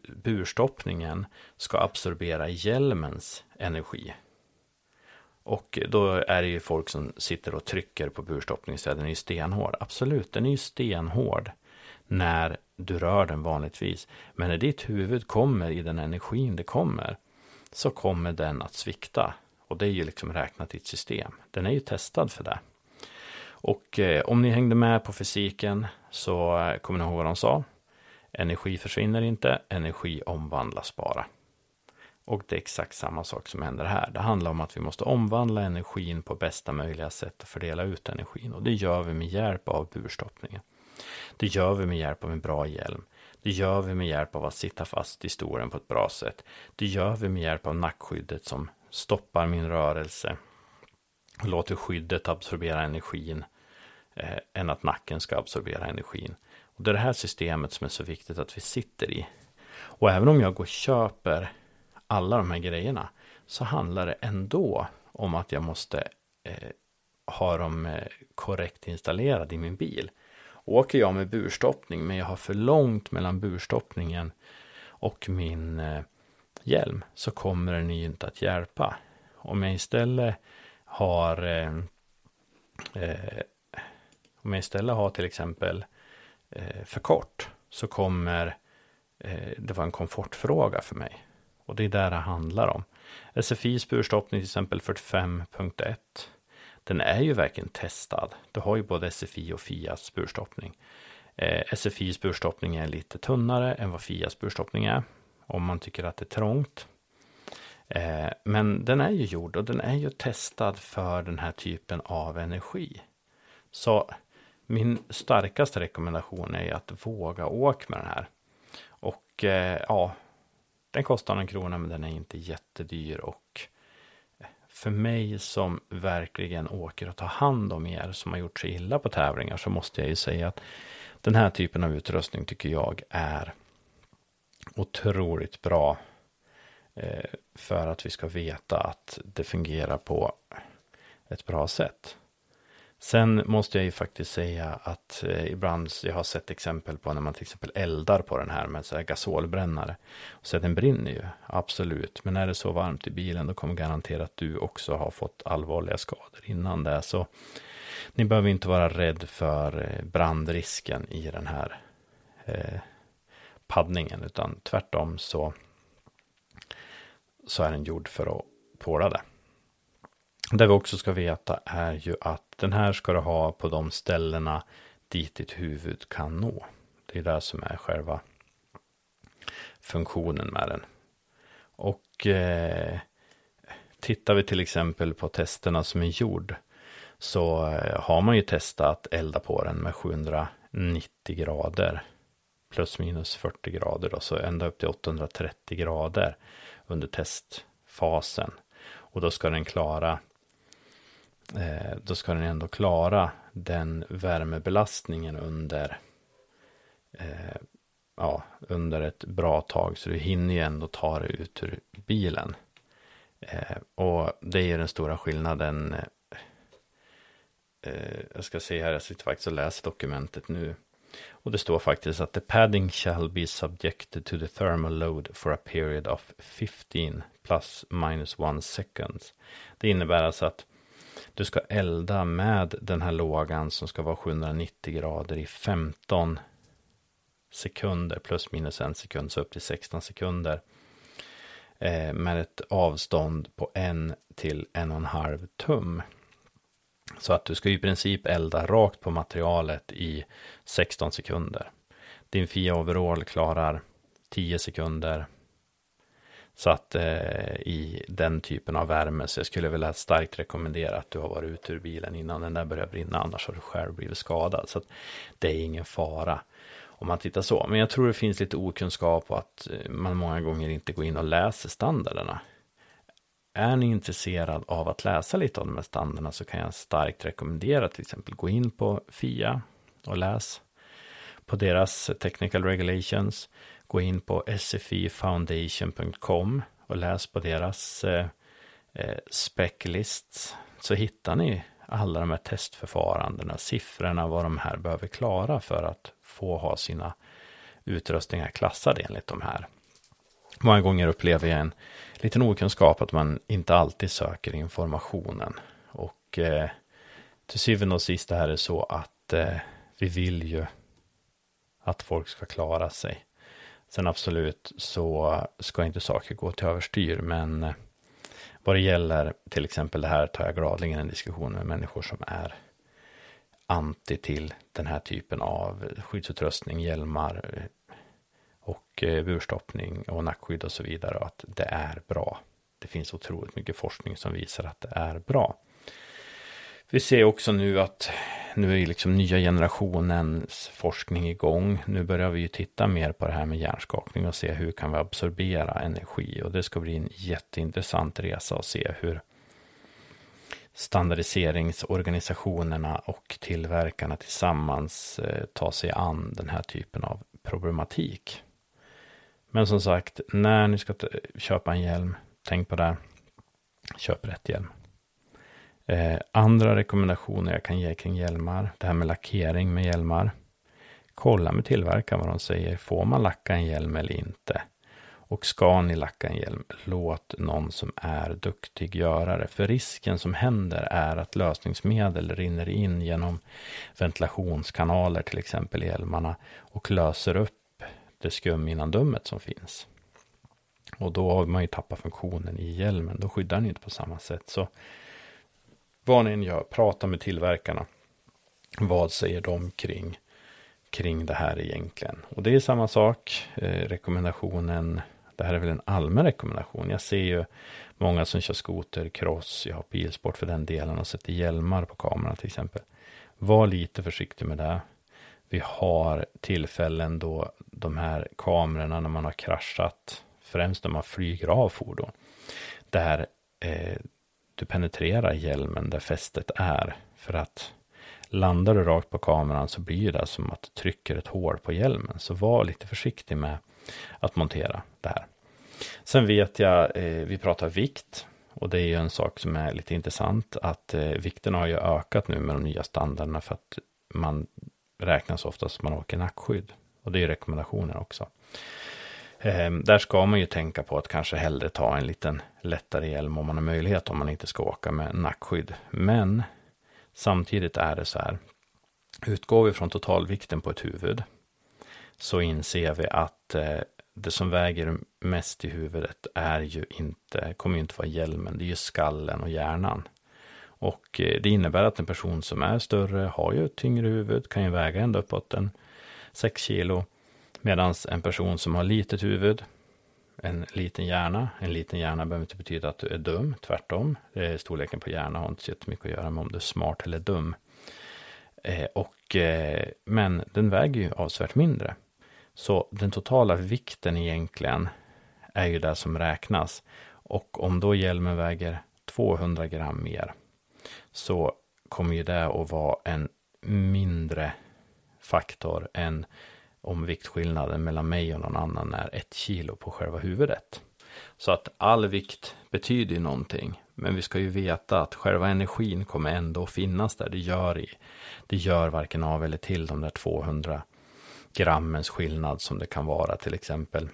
burstoppningen ska absorbera hjälmens energi. Och då är det ju folk som sitter och trycker på burstoppningen så den är ju stenhård. Absolut, den är ju stenhård när du rör den vanligtvis. Men när ditt huvud kommer i den energin det kommer så kommer den att svikta. Och det är ju liksom räknat i ett system. Den är ju testad för det. Och eh, om ni hängde med på fysiken så eh, kommer ni ihåg vad de sa. Energi försvinner inte, energi omvandlas bara. Och det är exakt samma sak som händer här. Det handlar om att vi måste omvandla energin på bästa möjliga sätt och fördela ut energin. Och det gör vi med hjälp av burstoppningen. Det gör vi med hjälp av en bra hjälm. Det gör vi med hjälp av att sitta fast i stolen på ett bra sätt. Det gör vi med hjälp av nackskyddet som stoppar min rörelse. Och låter skyddet absorbera energin. Eh, än att nacken ska absorbera energin. Och det är det här systemet som är så viktigt att vi sitter i. Och även om jag går och köper alla de här grejerna så handlar det ändå om att jag måste eh, ha dem eh, korrekt installerade i min bil. Åker jag med burstoppning men jag har för långt mellan burstoppningen och min eh, hjälm så kommer den ju inte att hjälpa. Om jag istället har eh, eh om jag istället har till exempel eh, för kort så kommer eh, det vara en komfortfråga för mig. Och det är där det handlar om. SFI burstoppning till exempel 45.1. Den är ju verkligen testad. Du har ju både SFI och Fias burstoppning. Eh, SFIs burstoppning är lite tunnare än vad Fias burstoppning är. Om man tycker att det är trångt. Eh, men den är ju gjord och den är ju testad för den här typen av energi. Så min starkaste rekommendation är att våga åka med den här. Och eh, ja, den kostar en krona men den är inte jättedyr och för mig som verkligen åker och tar hand om er som har gjort sig illa på tävlingar så måste jag ju säga att den här typen av utrustning tycker jag är otroligt bra eh, för att vi ska veta att det fungerar på ett bra sätt. Sen måste jag ju faktiskt säga att eh, ibland jag har sett exempel på när man till exempel eldar på den här med så här gasolbrännare. Och så den brinner ju, absolut. Men är det så varmt i bilen då kommer garanterat att du också ha fått allvarliga skador innan det. Så ni behöver inte vara rädd för eh, brandrisken i den här eh, paddningen. Utan tvärtom så, så är den gjord för att tåla det. Det vi också ska veta är ju att den här ska du ha på de ställena dit ditt huvud kan nå. Det är det som är själva funktionen med den. Och eh, tittar vi till exempel på testerna som är gjord så eh, har man ju testat att elda på den med 790 grader plus minus 40 grader då, så ända upp till 830 grader under testfasen. Och då ska den klara Eh, då ska den ändå klara den värmebelastningen under eh, ja, under ett bra tag. Så du hinner ju ändå ta dig ut ur bilen. Eh, och det är ju den stora skillnaden. Eh, eh, jag ska se här, jag sitter faktiskt och läser dokumentet nu. Och det står faktiskt att the padding shall be subjected to the thermal load for a period of 15 plus minus 1 seconds. Det innebär alltså att du ska elda med den här lågan som ska vara 790 grader i 15 sekunder plus minus en sekund så upp till 16 sekunder. Eh, med ett avstånd på en till en och en halv tum. Så att du ska i princip elda rakt på materialet i 16 sekunder. Din Fia Overall klarar 10 sekunder. Så att eh, i den typen av värme så jag skulle vilja starkt rekommendera att du har varit ute ur bilen innan den där börjar brinna. Annars har du själv blivit skadad. Så att det är ingen fara om man tittar så. Men jag tror det finns lite okunskap och att eh, man många gånger inte går in och läser standarderna. Är ni intresserad av att läsa lite av de här standarderna så kan jag starkt rekommendera till exempel gå in på FIA och läs på deras technical regulations. Gå in på sfifoundation.com och läs på deras eh, eh, så hittar ni alla de här testförfarandena, siffrorna, vad de här behöver klara för att få ha sina utrustningar klassade enligt de här. Många gånger upplever jag en liten okunskap att man inte alltid söker informationen. Och eh, till syvende och sist är det så att eh, vi vill ju att folk ska klara sig. Sen absolut så ska inte saker gå till överstyr, men eh, vad det gäller till exempel det här tar jag gladligen en diskussion med människor som är anti till den här typen av skyddsutrustning, hjälmar eh, och eh, burstoppning och nackskydd och så vidare. Och att det är bra. Det finns otroligt mycket forskning som visar att det är bra. Vi ser också nu att nu är liksom nya generationens forskning igång. Nu börjar vi ju titta mer på det här med hjärnskakning och se hur kan vi absorbera energi. Och det ska bli en jätteintressant resa att se hur standardiseringsorganisationerna och tillverkarna tillsammans eh, tar sig an den här typen av problematik. Men som sagt, när ni ska köpa en hjälm, tänk på det. Köp rätt hjälm. Eh, andra rekommendationer jag kan ge kring hjälmar, det här med lackering med hjälmar. Kolla med tillverkaren vad de säger, får man lacka en hjälm eller inte? Och ska ni lacka en hjälm, låt någon som är duktig göra det. För risken som händer är att lösningsmedel rinner in genom ventilationskanaler, till exempel i hjälmarna, och löser upp det skum innan-dummet som finns. Och då har man ju tappat funktionen i hjälmen, då skyddar den inte på samma sätt. Så vad ni än gör, prata med tillverkarna. Vad säger de kring, kring det här egentligen? Och det är samma sak, eh, rekommendationen det här är väl en allmän rekommendation. Jag ser ju många som kör skoter, cross, jag har bilsport för den delen och sätter hjälmar på kameran till exempel. Var lite försiktig med det. Vi har tillfällen då de här kamerorna när man har kraschat, främst när man flyger av fordon, där eh, du penetrerar hjälmen där fästet är. För att landar du rakt på kameran så blir det som att du trycker ett hål på hjälmen. Så var lite försiktig med att montera det här. Sen vet jag, eh, vi pratar vikt. Och det är ju en sak som är lite intressant. Att eh, vikten har ju ökat nu med de nya standarderna. För att man räknas oftast som man åker nackskydd. Och det är rekommendationer också. Ehm, där ska man ju tänka på att kanske hellre ta en liten lättare hjälm om man har möjlighet. Om man inte ska åka med nackskydd. Men samtidigt är det så här. Utgår vi från totalvikten på ett huvud så inser vi att eh, det som väger mest i huvudet är ju inte, kommer ju inte vara hjälmen, det är ju skallen och hjärnan. Och eh, det innebär att en person som är större har ju ett tyngre huvud, kan ju väga ända uppåt en 6 kilo. Medan en person som har litet huvud en liten hjärna. En liten hjärna behöver inte betyda att du är dum, tvärtom. Storleken på hjärnan har inte så jättemycket att göra med om du är smart eller dum. Eh, och, eh, men den väger ju avsevärt mindre. Så den totala vikten egentligen är ju det som räknas. Och om då hjälmen väger 200 gram mer så kommer ju det att vara en mindre faktor än om viktskillnaden mellan mig och någon annan är ett kilo på själva huvudet. Så att all vikt betyder ju någonting. Men vi ska ju veta att själva energin kommer ändå finnas där. Det gör, i. det gör varken av eller till de där 200 grammens skillnad som det kan vara till exempel.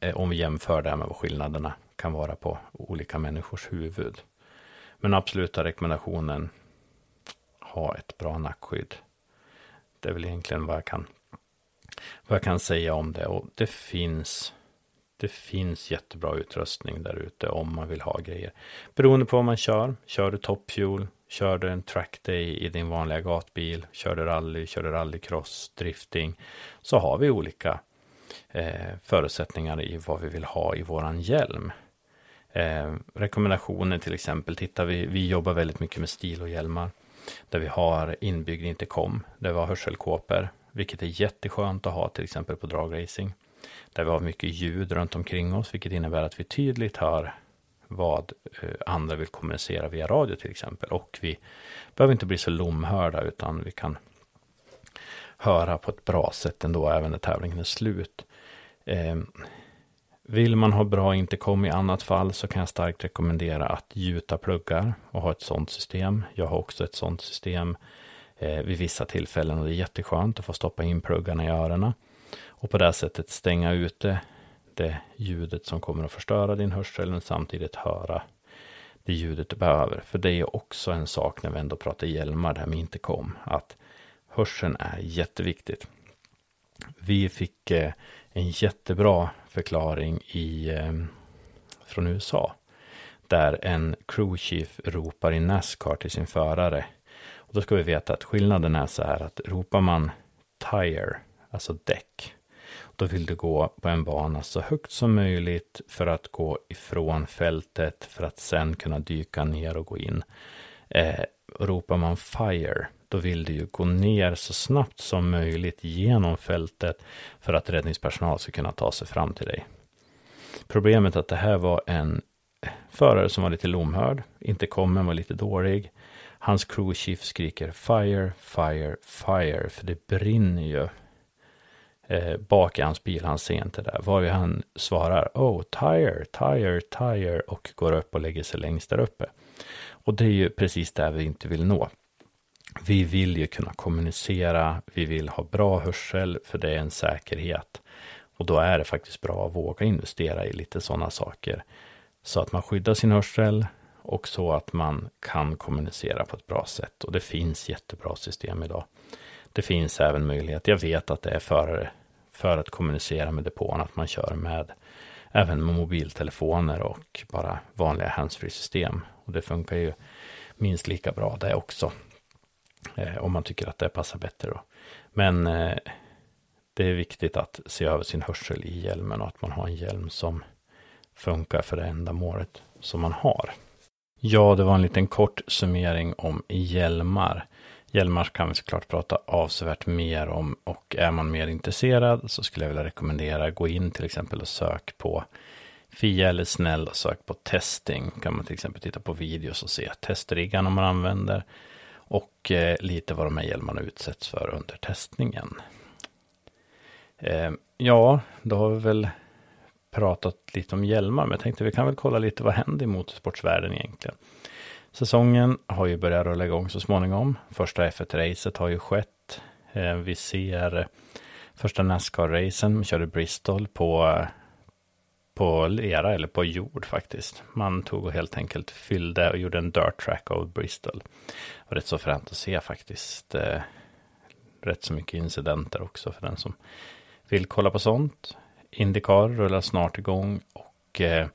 Eh, om vi jämför det med vad skillnaderna kan vara på olika människors huvud. Men absoluta rekommendationen, ha ett bra nackskydd. Det är väl egentligen vad jag kan, vad jag kan säga om det. Och det finns, det finns jättebra utrustning där ute om man vill ha grejer. Beroende på vad man kör. Kör du top fuel, kör du en trackday i din vanliga gatbil, kör du rally, kör du rallycross, drifting. Så har vi olika eh, förutsättningar i vad vi vill ha i våran hjälm. Eh, rekommendationer till exempel, tittar vi, vi jobbar väldigt mycket med stil och hjälmar. Där vi har inbyggd intercom, där vi har hörselkåpor, vilket är jätteskönt att ha till exempel på dragracing. Där vi har mycket ljud runt omkring oss, vilket innebär att vi tydligt hör vad eh, andra vill kommunicera via radio till exempel. Och vi behöver inte bli så lomhörda, utan vi kan höra på ett bra sätt ändå, även när tävlingen är slut. Eh, vill man ha bra intercom i annat fall så kan jag starkt rekommendera att gjuta pluggar och ha ett sådant system. Jag har också ett sådant system eh, vid vissa tillfällen och det är jätteskönt att få stoppa in pluggarna i öronen och på det sättet stänga ute det ljudet som kommer att förstöra din hörsel men samtidigt höra det ljudet du behöver. För det är också en sak när vi ändå pratar hjälmar där med intercom att hörseln är jätteviktigt. Vi fick eh, en jättebra förklaring i, eh, från USA. Där en crew chief ropar i Nascar till sin förare. Och då ska vi veta att skillnaden är så här att ropar man tire, alltså däck, då vill du gå på en bana så högt som möjligt för att gå ifrån fältet för att sen kunna dyka ner och gå in. Eh, ropar man fire, då vill du ju gå ner så snabbt som möjligt genom fältet för att räddningspersonal ska kunna ta sig fram till dig. Problemet är att det här var en förare som var lite lomhörd, inte kommen var lite dålig. Hans crew chief skriker fire, fire, fire, för det brinner ju eh, bak i hans bil, han ser inte det. Var han svarar oh, tire, tire, tire och går upp och lägger sig längst där uppe. Och det är ju precis där vi inte vill nå. Vi vill ju kunna kommunicera, vi vill ha bra hörsel, för det är en säkerhet. Och då är det faktiskt bra att våga investera i lite sådana saker. Så att man skyddar sin hörsel och så att man kan kommunicera på ett bra sätt. Och det finns jättebra system idag. Det finns även möjlighet, jag vet att det är förare för att kommunicera med depån, att man kör med även med mobiltelefoner och bara vanliga handsfree system. Och det funkar ju minst lika bra det också. Eh, om man tycker att det passar bättre då. Men eh, det är viktigt att se över sin hörsel i hjälmen och att man har en hjälm som funkar för det ändamålet som man har. Ja, det var en liten kort summering om hjälmar. Hjälmar kan vi såklart prata avsevärt mer om och är man mer intresserad så skulle jag vilja rekommendera gå in till exempel och sök på Fia eller snäll och sök på testing. Kan man till exempel titta på videos och se testriggarna man använder och eh, lite vad de här hjälmarna utsätts för under testningen. Eh, ja, då har vi väl pratat lite om hjälmar, men jag tänkte vi kan väl kolla lite vad händer i motorsportsvärlden egentligen. Säsongen har ju börjat rulla igång så småningom. Första F1-racet har ju skett. Eh, vi ser eh, första Nascar-racen, körde Bristol på, eh, på lera eller på jord faktiskt. Man tog och helt enkelt fyllde och gjorde en dirt track av Bristol. Och rätt så fränt att se faktiskt. Rätt så mycket incidenter också för den som vill kolla på sånt. Indycar rullar snart igång och eh,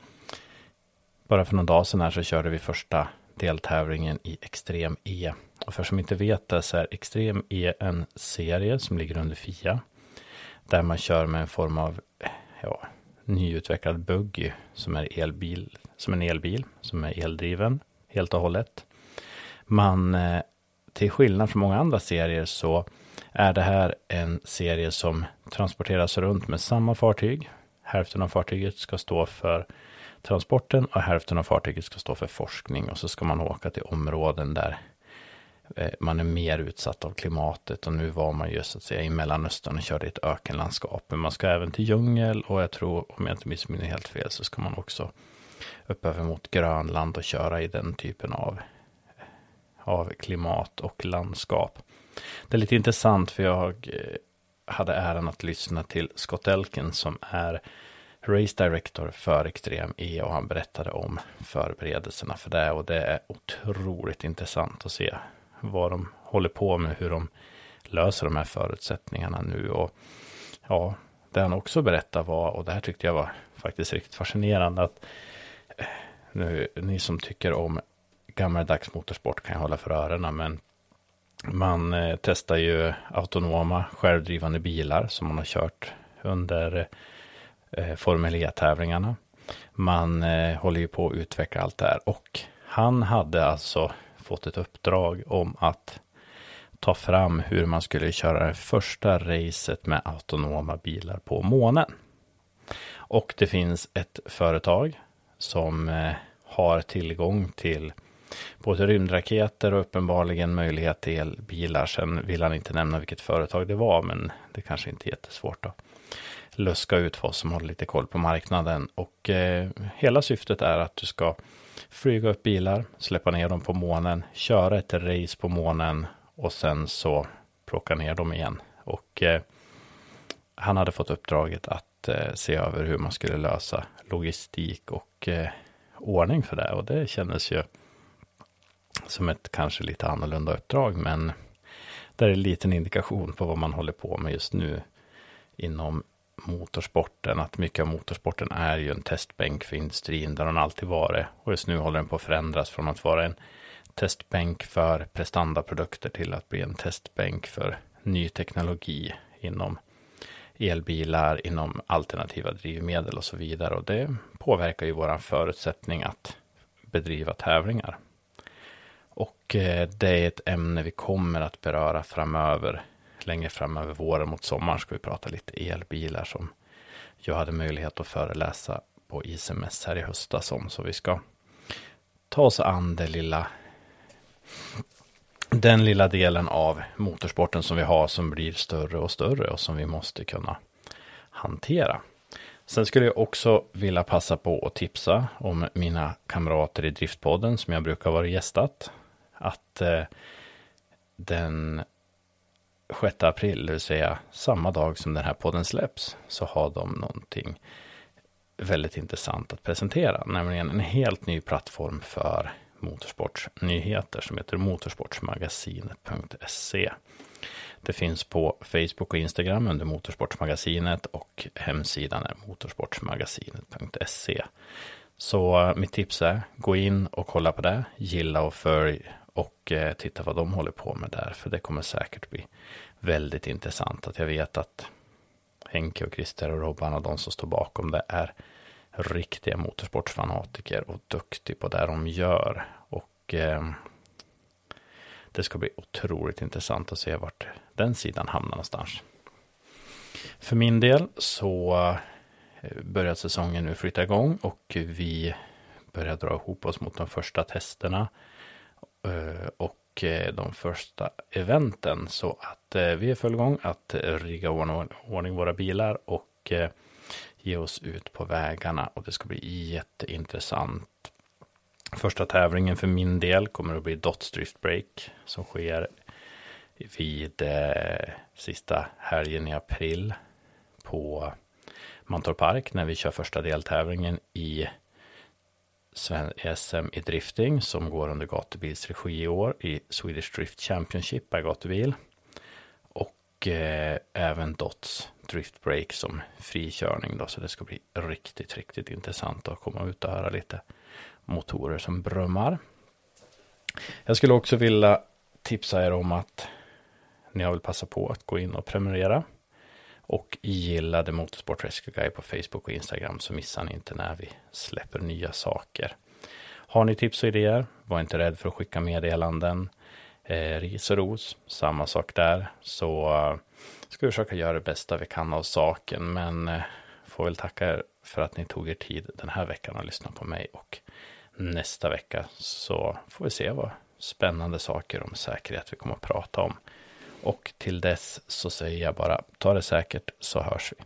bara för någon dag sedan här så körde vi första deltävlingen i Extrem E. Och för som inte vet det så är Extrem E en serie som ligger under FIA. Där man kör med en form av ja, nyutvecklad buggy som är elbil, som en elbil, som är eldriven helt och hållet. Man, eh, till skillnad från många andra serier så är det här en serie som transporteras runt med samma fartyg. Hälften av fartyget ska stå för transporten och hälften av fartyget ska stå för forskning och så ska man åka till områden där eh, man är mer utsatt av klimatet och nu var man ju så att säga i Mellanöstern och körde i ett ökenlandskap. Men man ska även till djungel och jag tror, om jag inte missminner helt fel, så ska man också upp över mot Grönland och köra i den typen av, av klimat och landskap. Det är lite intressant för jag eh, hade äran att lyssna till Scott Elkin som är race director för Extrem E och han berättade om förberedelserna för det och det är otroligt intressant att se vad de håller på med, hur de löser de här förutsättningarna nu och ja, det han också berättade var, och det här tyckte jag var faktiskt riktigt fascinerande, att eh, nu, ni som tycker om gammaldags motorsport kan jag hålla för öronen, men man eh, testar ju autonoma självdrivande bilar som man har kört under eh, Formel E-tävlingarna. Man eh, håller ju på att utveckla allt det här och han hade alltså fått ett uppdrag om att ta fram hur man skulle köra det första racet med autonoma bilar på månen. Och det finns ett företag som eh, har tillgång till både rymdraketer och uppenbarligen möjlighet till elbilar. Sen vill han inte nämna vilket företag det var, men det kanske inte är jättesvårt att luska ut för oss som håller lite koll på marknaden. Och eh, hela syftet är att du ska flyga upp bilar, släppa ner dem på månen, köra ett race på månen och sen så plocka ner dem igen. Och eh, han hade fått uppdraget att eh, se över hur man skulle lösa logistik och eh, ordning för det. Och det kändes ju som ett kanske lite annorlunda uppdrag, men där är en liten indikation på vad man håller på med just nu inom motorsporten, att mycket av motorsporten är ju en testbänk för industrin, där den alltid varit. Och just nu håller den på att förändras från att vara en testbänk för prestandaprodukter till att bli en testbänk för ny teknologi inom elbilar, inom alternativa drivmedel och så vidare. Och det påverkar ju våran förutsättning att bedriva tävlingar. Och eh, det är ett ämne vi kommer att beröra framöver. Längre fram över våren mot sommaren ska vi prata lite elbilar som jag hade möjlighet att föreläsa på ICMS här i höstas om. Så vi ska ta oss an det lilla den lilla delen av motorsporten som vi har som blir större och större och som vi måste kunna hantera. Sen skulle jag också vilja passa på att tipsa om mina kamrater i Driftpodden som jag brukar vara gästat att eh, den 6 april, det vill säga samma dag som den här podden släpps, så har de någonting väldigt intressant att presentera, nämligen en helt ny plattform för motorsportsnyheter som heter motorsportsmagasinet.se. Det finns på Facebook och Instagram under Motorsportsmagasinet och hemsidan är motorsportsmagasinet.se. Så eh, mitt tips är gå in och kolla på det, gilla och följ och eh, titta vad de håller på med där. För det kommer säkert bli väldigt intressant. Att jag vet att Henke och Christer och Robban och de som står bakom det är riktiga motorsportsfanatiker och duktiga på det de gör. Och eh, det ska bli otroligt intressant att se vart den sidan hamnar någonstans. För min del så eh, börjar säsongen nu flytta igång och vi börjar dra ihop oss mot de första testerna Eh, och eh, de första eventen. Så att eh, vi är full gång att rigga ordning våra bilar och ge oss ut på vägarna. Och det ska bli jätteintressant. Första tävlingen för min del kommer att bli Dots Drift Break som sker vid eh, sista helgen i april på Mantorp Park när vi kör första deltävlingen i SM i drifting som går under Gatubils regi i år i Swedish Drift Championship by Gatubil. Och eh, även Dots Drift Break som frikörning då, så det ska bli riktigt, riktigt intressant att komma ut och höra lite motorer som brummar. Jag skulle också vilja tipsa er om att ni har väl passa på att gå in och prenumerera och gillade Motorsport Rescue Guide på Facebook och Instagram så missar ni inte när vi släpper nya saker. Har ni tips och idéer, var inte rädd för att skicka meddelanden. Eh, ris och ros, samma sak där. Så eh, ska vi försöka göra det bästa vi kan av saken. Men eh, får väl tacka er för att ni tog er tid den här veckan och lyssna på mig. Och nästa vecka så får vi se vad spännande saker om säkerhet vi kommer att prata om. Och till dess så säger jag bara ta det säkert så hörs vi.